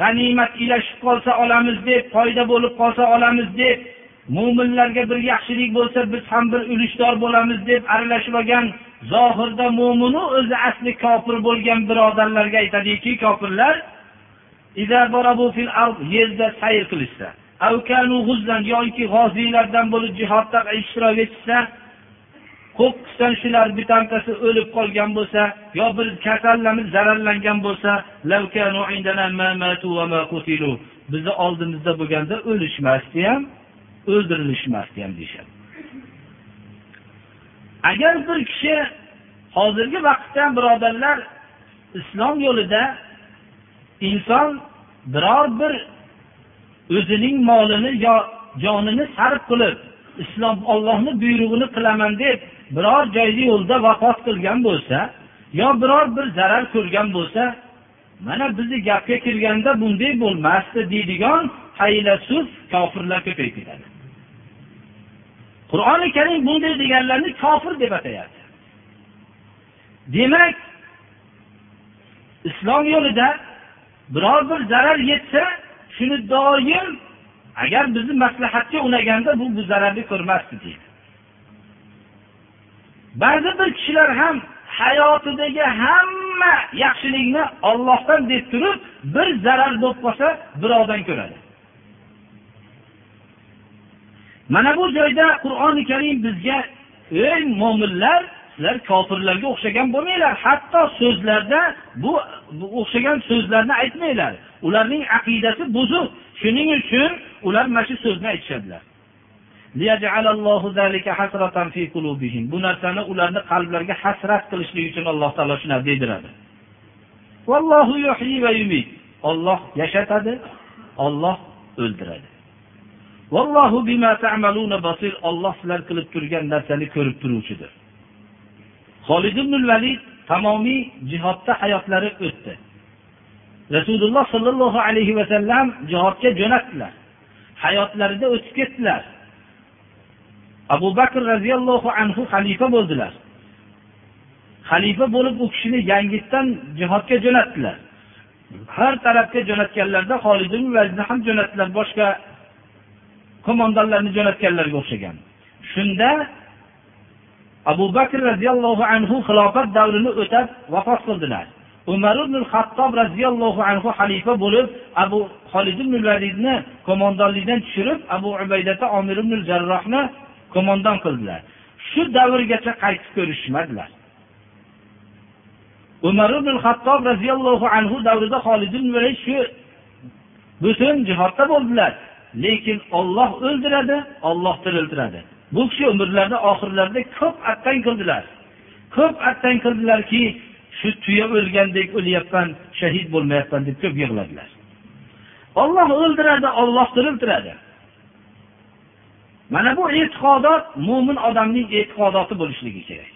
G'animat ilashib qolsa olamiz deb foyda bo'lib qolsa olamiz deb mo'minlarga bir yaxshilik bo'lsa biz ham bir ulushdor bo'lamiz deb aralashib olgan zohirda mo'minu o'zi asli kofir bo'lgan birodarlarga aytadiki kofirlar yerda sayr qilishsa yoki g'oziylardan bo'lib jihodda ishtirok etishsa qo'qqisdan shular bittasi o'lib qolgan bo'lsa yo bir kasallanib zararlangan bo'lsa bizni oldimizda bo'lganda o'lishmasdi ham o'ldirilishmasdi ham deyishadi. Agar bir kishi hozirgi vaqtda birodarlar islom yo'lida inson biror bir o'zining molini yo jonini sarf qilib islom ollohni buyrug'ini qilaman deb biror joyda yo'lda vafot qilgan bo'lsa yo biror bir zarar ko'rgan bo'lsa mana bizni gapga kirganda bunday bo'lmasdi deydigan faylasuf kofirlar ko'payib ketadi qur'oni karim bunday deganlarni kofir deb atayapti. Demak islom yo'lida biror bir zarar yetsa shuni doim agar bizni maslahatga unaganda bu bu zararli ko'rmasdi deydi. Ba'zi bir kishilar ham hayotidagi hamma yaxshilikni ollohdan deb turib bir zarar bo'lib qolsa birovdan ko'radi. Mana bu joyda qur'oni karim bizga ey mo'minlar sizlar kofirlarga o'xshagan bo'lmanglar hatto so'zlarda bu o'xshagan so'zlarni aytmanglar. Ularning aqidasi buzuq. Shuning uchun ular mana shu so'zni aytishadilar. Bu narsani ularni qalblariga hasrat qilishlik uchun alloh taolo shunaqa deydiradi olloh yashatadi olloh o'ldiradi. Olloh sizlar qilib turgan narsani ko'rib turuvchidir. Holid ibn valid tamomiy jihodda hayotlari o'tdi. Rasululloh sollallohu alayhi vasallam jihodga jo'natdilar. Hayotlarida o'tib ketdilar. Abu bakr roziyallohu anhu xalifa bo'ldilar. Xalifa bo'lib u kishini yangitdan jihodga jo'natdilar. Har tarafga jo'natganlarida holid ham jo'natdilar boshqa qo'mondonlarni jo'natganlarga o'xshagan. Shunda abu bakr roziyallohu anhu xilofat davrini o'tab vafot qildilar. Umar ibn hattob roziyallohu anhu xalifa bo'lib abu holid ibn validni qo'mondonlikdan tushirib abu ubaydata omir ibn jarrohni qo'mondon qildilar. Shu davrgacha qaytib ko'rishmadilar. Umar ibn hattob roziyallohu anhu davrida holid ibn valid shu butun jihodda bo'ldilar. Lekin olloh o'ldiradi olloh tiriltiradi. Bu kishi umrlarini oxirlarida ko'p attang qildilar. Ko'p attang qildilarki shu tuya o'lgandek o'lyapman shahid bo'lmayapman deb ko'p yig'ladilar. Olloh o'ldiradi olloh tiriltiradi. Mana bu e'tiqodot mo'min odamning e'tiqodoti bo'lishligi kerak.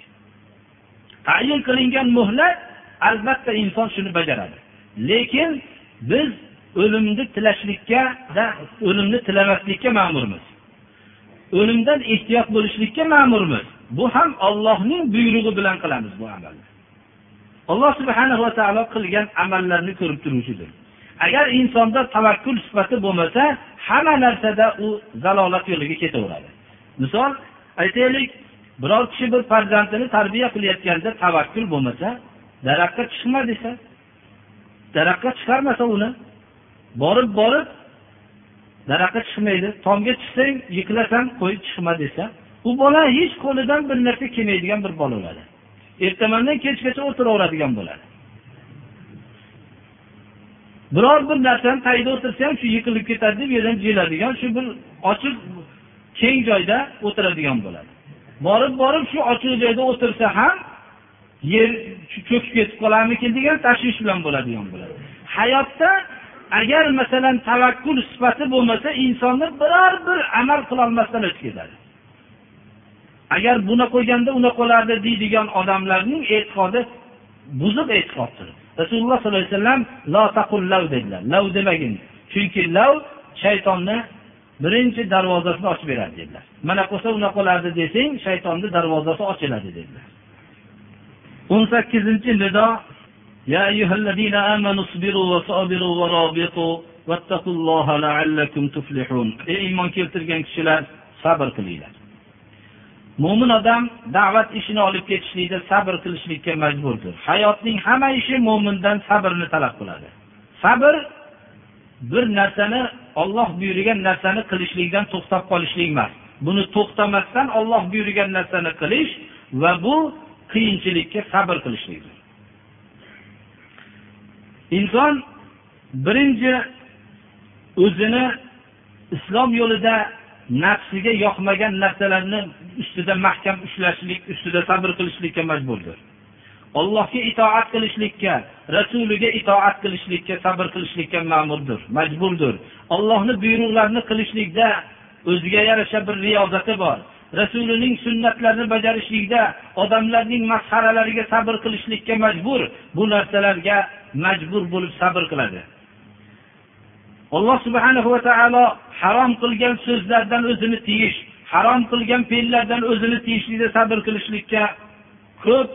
Tayin qilingan muhlat albatta inson shuni bajaradi. Lekin biz o'limni tilashlikka o'limni tilamaslikka ma'murmiz. O'limdan ehtiyot bo'lishlikka ma'murmiz. Bu ham ollohning buyrug'i bilan qilamiz bu amalni. Alloh subhana va taolo qilgan amallarni ko'rib turuvchidir. Agar insonda tavakkul sifati bo'lmasa hamma narsada u zalolat yo'liga ketaveradi. Misol aytaylik biror kishi bir farzandini tarbiya qilayotganda tavakkul bo'lmasa daraxtga chiqma desa daraxtga chiqarmasa uni borib borib daraxtga chiqmaydi tomga chiqsang yiqilasan qo'yib chiqma desa u bola hech qo'lidan bir narsa kelmaydigan bir bola bo'ladi ertamandan kechgacha o'tiraveradigan bo'ladi. Biror bir narsani tagida o'tirsa ham shu yiqilib ketadi deb yerdan jiladigan shu bir ochiq keng joyda o'tiradigan bo'ladi. Borib borib shu ochiq joyda o'tirsa ham yer cho'kib ketib qolarmikin degan tashvish bilan bo'ladigan bo'ladi. Hayotda agar masalan tavakkul sifati bo'lmasa insonni biror bir amal qilolmasdan o'tib ketadi. agar buni qo'yganda unaqa bo'lardi deydigan odamlarning e'tiqodi buzuq e'tiqoddir rasululloh sollallohu alayhi vasallam lo taqul lav dedilar lav demagin chunki lav shaytonni birinchi darvozasini ochib beradi dedilar mana qilsa unaqa bo'lardi desang shaytonni darvozasi ochiladi dedilar o'n sakkizinchi nido يا أيها الذين آمنوا اصبروا وصابروا ورابطوا واتقوا الله لعلكم تفلحون ey iymon keltirgan kishilar sabr qilinglar Mo'min odam da'vat ishini olib ketishlikda sabr qilishlikka majburdir. Hayotning hamma ishi mo'mindan sabrni talab qiladi. Sabr bir narsani olloh buyurgan narsani qilishlikdan to'xtab qolishlik emas. Buni to'xtamasdan olloh buyurgan narsani qilish va bu qiyinchilikka sabr qilishlikdir. Inson birinchi o'zini islom yo'lida nafsiga yoqmagan narsalarni ustida mahkam ushlashlik ustida sabr qilishlikka majburdir. Allohga itoat qilishlikka rasuliga itoat qilishlikka sabr qilishlikka ma'murdir majburdir. Allohni buyruqlarini qilishlikda o'ziga yarasha bir riyozati bor. Rasulining sunnatlarini bajarishlikda odamlarning masxaralariga sabr qilishlikka majbur bu narsalarga majbur bo'lib sabr qiladi. Alloh subhanahu va taolo harom qilgan so'zlardan o'zini tiyish harom qilgan fe'llardan o'zini tiyishlikda sabr qilishlikka ko'p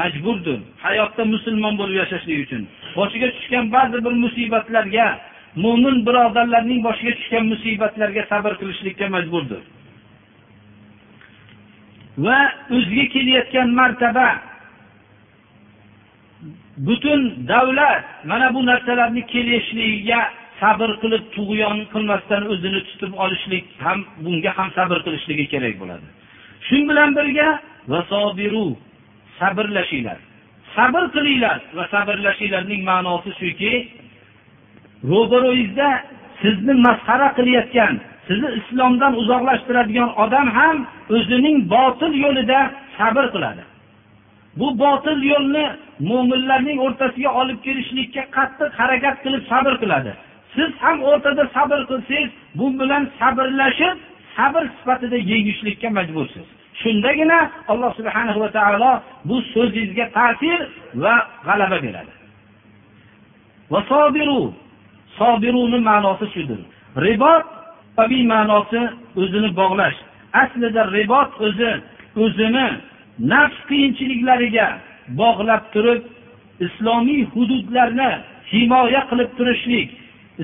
majburdir. Hayotda musulmon bo'lib yashashlik uchun. Boshiga tushgan ba'zi bir musibatlarga mo'min birodarlarning boshiga tushgan musibatlarga sabr qilishlikka majburdir. Va o'ziga kelayotgan martaba butun davlat mana bu narsalarni kelishligiga sabr qilib tug'yon qilmasdan o'zini tutib olishlik ham bunga ham sabr qilishligi kerak bo'ladi. Shu bilan birga vasobiru sabrlashinglar. Sabr qilinglar va sabrlashinglarning ma'nosi shuki ro'baro'yingizda sizni masxara qilayotgan sizni islomdan uzoqlashtiradigan odam ham o'zining botil yo'lida sabr qiladi. Bu botil yo'lni mo'minlarning o'rtasiga olib kelishlikka qattiq harakat qilib sabr qiladi. Siz ham o'rtada sabr qilsangiz bu bilan sabrlashib sabr sifatida yengishlikka majbursiz. Shundagina alloh subhana va taolo bu so'zingizga ta'sir va g'alaba beradi. Sobiruni ma'nosi shudir. Ribot ma'nosi o'zini bog'lash. Aslida ribot o'zi o'zini nafs qiyinchiliklariga bog'lab turib islomiy hududlarni himoya qilib turishlik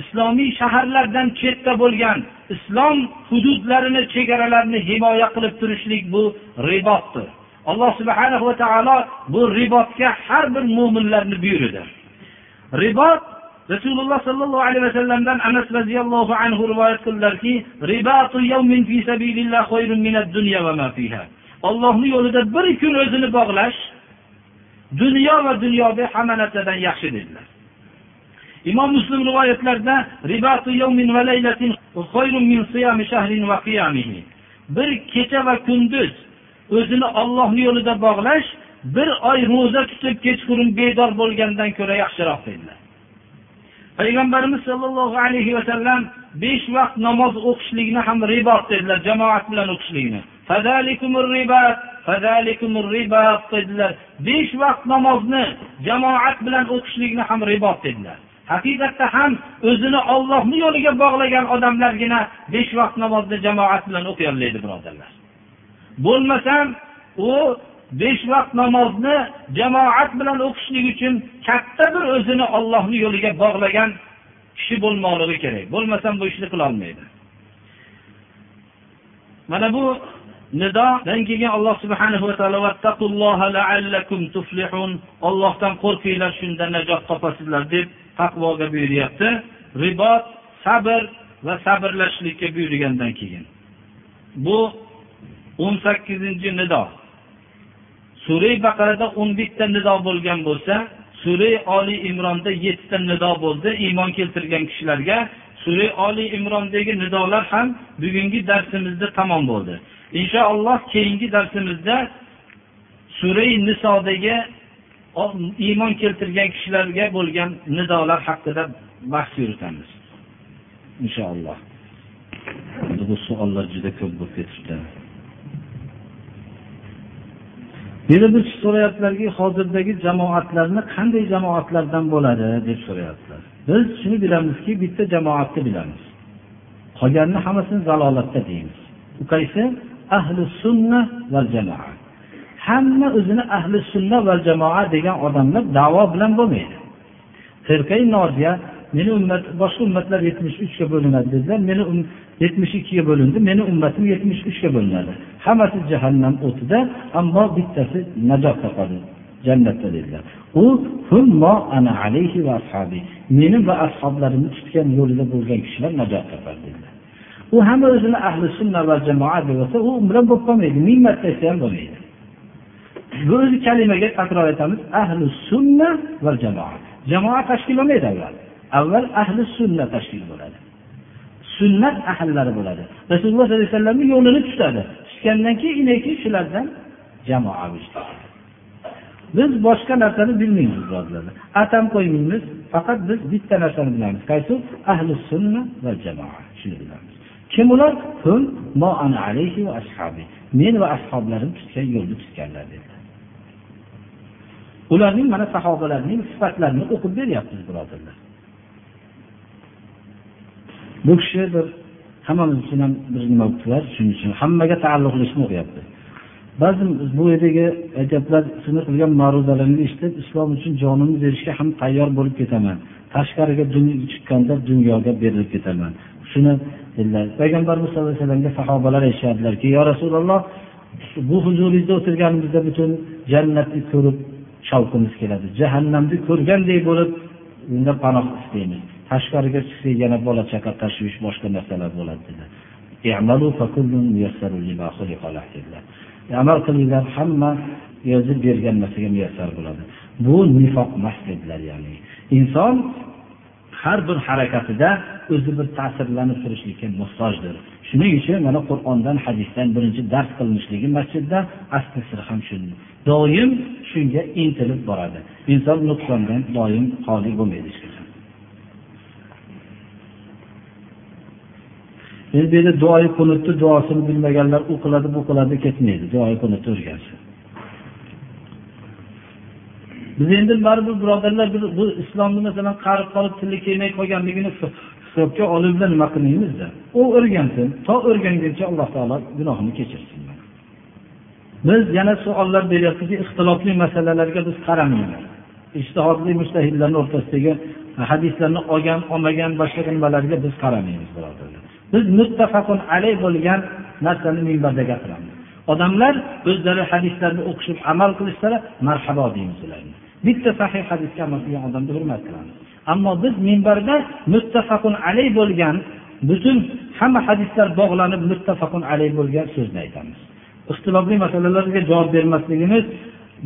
islomiy shaharlardan chetda bo'lgan islom hududlarini chegaralarini himoya qilib turishlik bu ribotdir. Alloh subhanahu va taolo bu ribotga har bir mo'minlarni buyurdi. Ribot rasululloh sollallohu alayhi vasallamdan anas roziyallohu anhu rivoyat qildilarki ribatu yawmin fi khayrun ma fiha. Yo'lida bir kun o'zini bog'lash dunyo va dunyoda hamma narsadan yaxshi dedilar. Imom muslim rivoyatlarida ribatu yawmin min shahrin bir kecha va kunduz o'zini olloh yo'lida bog'lash bir oy ro'za tutib kechqurun bedor bo'lgandan ko'ra yaxshiroq dedilar payg'ambarimiz sollallohu alayhi vasallam besh vaqt namoz o'qishlikni ham ribot dedilar jamoat bilan o'qishlikni. Dedilar. Besh vaqt namozni jamoat bilan o'qishlikni ham ribot dedilar. Haqiqatda ham o'zini ollohni yo'liga bog'lagan odamlargina besh vaqt namozni jamoat bilan o'qiy birodarlar. Bo'lmasam u besh vaqt namozni jamoat bilan o'qishlik uchun katta bir o'zini ollohni yo'liga bog'lagan kishi bo'lmoqligi kerak. Bo'lmasam bu ishni qilolmaydi mana bu nidodan keyin alloh subhanahu va taolo ollohdan qo'rqinglar shunda najot topasizlar deb taqvoga buyuryapti. Ribot sabr va sabrlashlikka buyurgandan keyin. Bu o'n sakkizinchi nido. Sura baqarada o'n bitta nido bo'lgan bo'lsa sura oliy imronda yettita nido bo'ldi. Iymon keltirgan kishilarga sura oliy imrondagi nidolar ham bugungi darsimizda tamom bo'ldi. Inshaalloh keyingi darsimizda surai nisodagi iymon keltirgan kishilarga bo'lgan nidolar haqida bahs yuritamiz. Inshaalloh bu savollar juda ko'p bo'lib ketibdi. Yana bir so'rayaptilarki hozirdagi jamoatlarni qanday jamoatlardan bo'ladi deb so'rayaptilar biz shuni bilamizki bitta jamoatni bilamiz. Qolganini hammasini zalolatda deymiz. U qaysi? Ahli sunna va jamoa hamma o'zini ahli sunna va jamoa degan odamlar davo bilan bo'lmaydi. Firqai noziya meni ummat boshqa ummatlar yetmish uchga bo'linadi dedilar. Meni um-, yetmish ikkiga bo'lindi meni ummatim yetmish uchga bo'linadi. Hammasi jahannam o'tida ammo bittasi najot topadi jannatda dedilar. U meni va ashoblarimni tutgan yo'lida bo'lgan kishilar najot topadi dedilar. U hamma o'zini ahli sunna va jamoa deb olsa u bilan bo'lib qolmaydi ming marta aytsa ham bo'lmaydi. Bu o'zi kalimaga takror aytamiz ahli sunna va jamoa jamoa tashkil bo'lmaydi avval. Avval ahli sunna tashkil bo'ladi. Sunnat ahllari bo'ladi. Rasululloh sollallohu alayhi vasallamni yo'lini tutadi. Tutgandan keyin inaki shulardan jamoa biz boshqa narsani bilmaymiz birodarlar. Atam qo'ymaymiz faqat biz bitta narsani bilamiz. Qaysi? Ahli sunna va jamoa shuni bilamiz. Kim ular? Men va ashoblarim tutgan yo'lni tutganlar dedilar ularning mana sahobalarning sifatlarini o'qib beryapmiz birodarlar. Bu kishi bir hammamiz uchun ham bir nima o'qibdilar shuning uchun hammaga taalluqli ishni o'qiyapti. Ba'zi bu yerdagi ajablar sizni qilgan ma'ruzalaringni eshitib islom uchun jonimni berishga ham tayyor bo'lib ketaman. Tashqariga chiqqanda dunyoga berilib ketaman. Shuni dedilar. Payg'ambarimiz sallallohu alayhi vasallamga sahobalar aytishardilarki yo rasululloh bu huzuringizda o'tirganimizda butun jannatni ko'rib shovqimiz keladi. Jahannamni ko'rgandek bo'lib unda panoh istaymiz. Tashqariga chiqsak yana bola chaqa tashvish boshqa narsalar bo'ladi dedilar. Amal qilinglar hamma o'zi bergan narsaga muyassar bo'ladi. Bu nifoq emas dedilar ya'ni inson har bir harakatida o'zi bir ta'sirlanib turishlikka muhtojdir. Shuning uchun mana qur'ondan hadisdan birinchi dars qilinishligi masjidda asli sir ham shu doim shunga intilib boradi. Inson nuqsondan doim xoli bo'lmaydi endi bu yerda duoyi qunutni duosini bilmaganlar u qiladi bu qiladi ketmaydi. Duoyi qunutni o'rgansin biz endi baribir birodarlar bu islomni masalan qarib qolib tili kelmay qolganligini hisobga olib nima qilmaymizda. U o'rgansin to o'rganguncha alloh taolo gunohini kechirsin. Biz yana savollar beryapmizki ixtilofli masalalarga biz qaramaymiz. Ishtihodli mustahidlarni o'rtasidagi hadislarni olgan olmagan boshqa nimalarga biz qaramaymiz birodarlar. Biz muttafaqun alay bo'lgan narsani minbarda gapiramiz. Odamlar o'zlari hadislarni o'qishib amal qilishsalar marhabo deymiz ularga. Bitta sahih hadisga amal qilgan odamni hurmat qilamiz. Ammo biz minbarda muttafaqun alay bo'lgan butun hamma hadislar bog'lanib muttafaqun alay bo'lgan so'zni aytamiz. Ixtilofli masalalarga javob bermasligimiz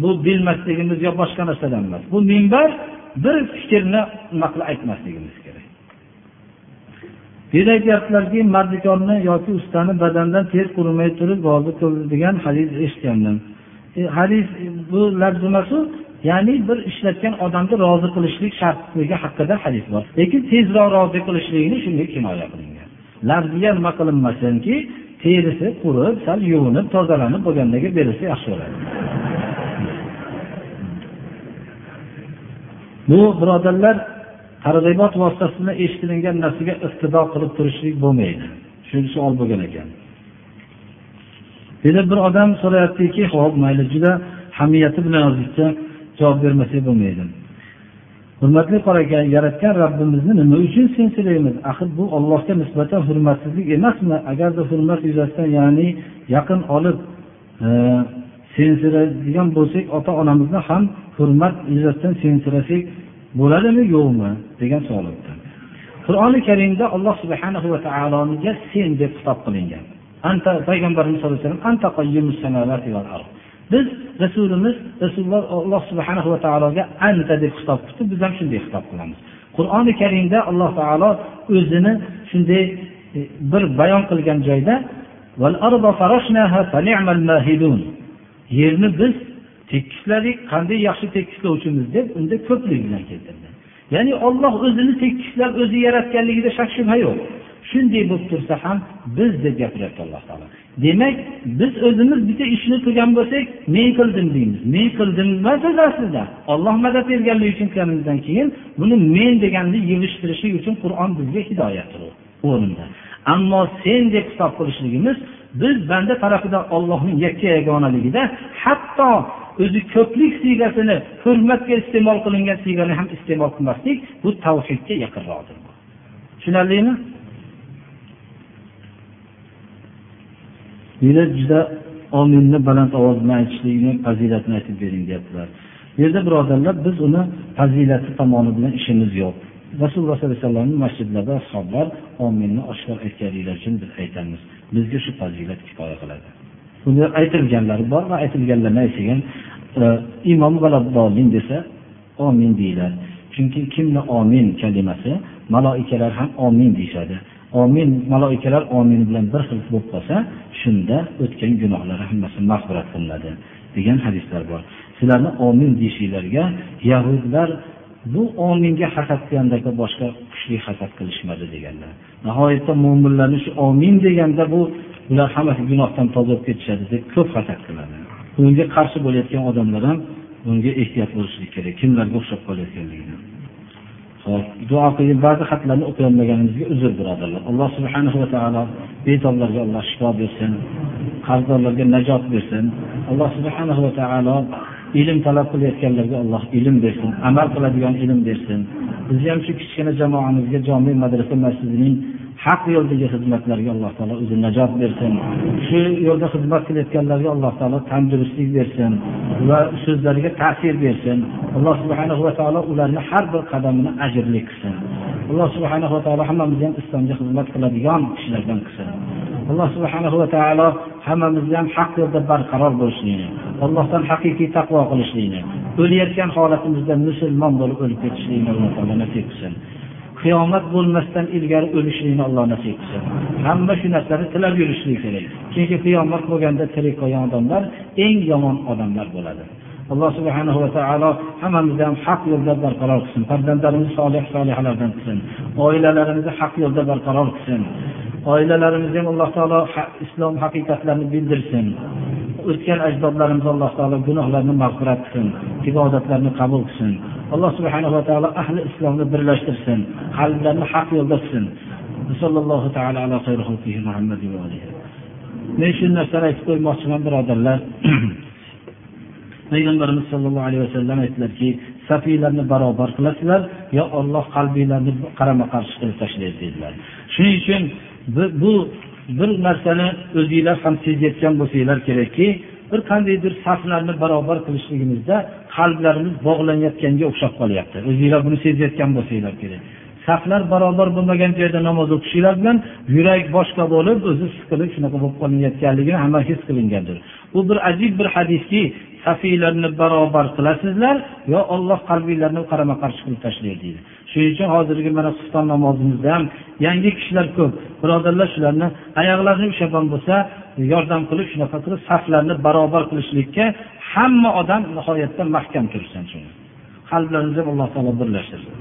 bu bilmasligimiz yo boshqa narsadan emas. Bu minbar bir fikrni nima qilib aytmasligimiz kerak. Bu yerda aytyaptilarki mardikonni yoki ustani badandan ter qurimay turib rozi degan hadis eshitgandim. E, hadis bu larjimasi ya'ni bir ishlatgan odamni rozi qilishlik shartligi haqida hadis bor. Lekin tezroq rozi qilishlikni shunga kinoya qilingan. Lafziga nima qilinmasinki terisi qurib sal yuvinib tozalanib bo'lgandan keyin berilsa yaxshi bo'ladi. Bu birodarlar targ'ibot vositasi bilan eshitilingan narsaga iqtido qilib turishlik bo'lmaydi. Shu savol bo'lgan ekan. Yana bir odam so'rayaptiki ho'p mayli juda hamiyati bilan yozishsa javob bermasak bo'lmaydi. Hurmatli qora aka yaratgan robbimizni nima uchun sensilaymiz axir bu allohga nisbatan hurmatsizlik emasmi? Agarda hurmat yuzasidan ya'ni yaqin olib e, sensiraydigan bo'lsak ota onamizni ham hurmat yuzasidan sensirasak bo'ladimi yo'qmi? degan savol o'tdi. Qur'oni karimda alloh subhanahu va taologa sen deb xitob qilingan. Anta payg'ambarimiz sallallohu alayhi vasallam biz rasulimiz rasululloh alloh subhanahu va taologa anta deb xitob qildi. Biz ham shunday xitob qilamiz. Qur'oni karimda alloh taolo o'zini shunday e, bir bayon qilgan joyda yerni biz tekisladik qanday yaxshi tekislovchimiz deb unda ko'plik bilan keltirdi. Ya'ni olloh o'zini tekislab o'zi yaratganligida shak shubha yo'q. Shunday bo'lib tursa ham biz deb gapiryapti alloh taolo. Demak biz o'zimiz bitta ishni qilgan bo'lsak men qildim deymiz. Men qildim emas o'zi aslida olloh madad berganligi uchun qilganimizdan keyin buni men deganni yig'ishtirishlik uchun qur'on bizga hidoyatdir o'rinda ammo sen deb hisob qilishligimiz biz banda tarafidan ollohning yakka yagonaligida hatto o'zi ko'plik siygasini hurmatga iste'mol qilingan siygani ham iste'mol qilmaslik bu tavhidga yaqinroqdir tushunarlimi? Meni juda ominni baland ovoz bilan aytishlikni fazilatini aytib bering deyaptilar. Bu yerda birodarlar biz uni fazilati tomoni bilan ishimiz yo'q. Rasululloh sollallohu alayhi vasallamni masjidlarda ashoblar ominni oshkor aytganliklari uchun biz aytamiz. Bizga shu fazilat kifoya qiladi. Buni aytilganlari bor va aytilganlarni aytgan e, imom g'alabdolin desa omin deyiladi. Chunki kimni omin kalimasi maloikalar ham omin deyishadi. Omin maloikalar omin bilan bir xil bo'lib qolsa shunda o'tgan gunohlari hammasi mag'firat qilinadi degan hadislar bor. Sizlarni omin deyishinglarga yahudlar bu ominga hasad qilgandagi boshqa kuchli hasad qilishmadi deganlar. Nihoyatda mo'minlarni shu omin deganda bu ular hammasi gunohdan toza bo'lib ketishadi deb ko'p hasad qiladi. Bunga qarshi bo'layotgan odamlar ham bunga ehtiyot bo'lishlik kerak. Kimlarga o'xshab qolayotganligini. Duo qilib ba'zi xatlarni o'qiyolmaganimizga uzr birodarlar. Alloh subhanahu va taolo betoblarga Alloh shifo bersin, qarzdorlarga najot bersin. Alloh subhanahu va taolo ilm talab qilayotganlarga Alloh ilm bersin, amal qiladigan ilm bersin. Bizni ham shu kichkina jamoamizga jome madrasa masjidining haq yo'ldagi xizmatlarga alloh taolo o'zi najot bersin. Shu yo'lda xizmat qilayotganlarga alloh taolo tandurustlik bersin va so'zlariga ta'sir bersin. Alloh subhana va taolo ularni har bir qadamini ajrli qilsin. Alloh subhana va taolo hammamizni ham islomga xizmat qiladigan kishilardan qilsin. Alloh subhana va taolo hammamizni ham haq yo'lda barqaror bo'lishligini allohdan haqiqiy taqvo qilishlikni o'layotgan holatimizda musulmon bo'lib o'lib ketishlikni alloh taolo nasib qilsin. Qiyomat bo'lmasdan ilgari o'lishlikni alloh nasib qilsin. Hamma shu narsani tilab yurishlik kerak. Chunki qiyomat bo'lganda tirik qolgan odamlar eng yomon odamlar bo'ladi. Alloh subhanahu va taolo hammamizni ham haq yo'lda barqaror qilsin. Farzandlarimizni solih solihalardan qilsin. Oilalarimizni haq yo'lda barqaror qilsin. Oilalarimizni ham alloh taolo islom haqiqatlarini bildirsin. O'tgan ajdodlarimiz alloh taolo gunohlarni mag'firat qilsin ibodatlarni qabul qilsin. Alloh subhanahu va taolo ahli islomni birlashtirsin qalblarni haq yo'lda qilsin sallallohu taala muhammad men shu narsani aytib qo'ymoqchiman birodarlar. [CLEARS THROAT] Payg'ambarimiz sollallohu alayhi vasallam aytdilarki safiylarni barobar qilasizlar yo olloh qalbinglarni qarama qarshi qilib tashlaydi dedilar shuning uchun bu bir narsani o'zinglar ham sezayotgan bo'lsanglar kerakki bir qandaydir saflarni barobar qilishligimizda qalblarimiz bog'lanayotganga o'xshab qolyapti. O'zinglar buni sezayotgan bo'lsanglar kerak. Saflar barobar bo'lmagan joyda namoz o'qishinglar bilan yurak boshqa bo'lib o'zi siqilib shunaqa bo'lib qolayotganligini hamma his qilingandir. Bu bir ajib bir hadiski safiylarni barobar qilasizlar yo olloh qalbinglarni qarama qarshi qilib tashlaydi deydi. Shuning uchun hozirgi mana xufton namozimizda ham yangi kishilar ko'p. Birodarlar shularni oyoqlarini ushlagan bo'lsa yordam qilib shunaqa qilib saflarni barobar qilishlikka hamma odam nihoyatda mahkam tursin qalblarimizni alloh taolo birlashtirsin.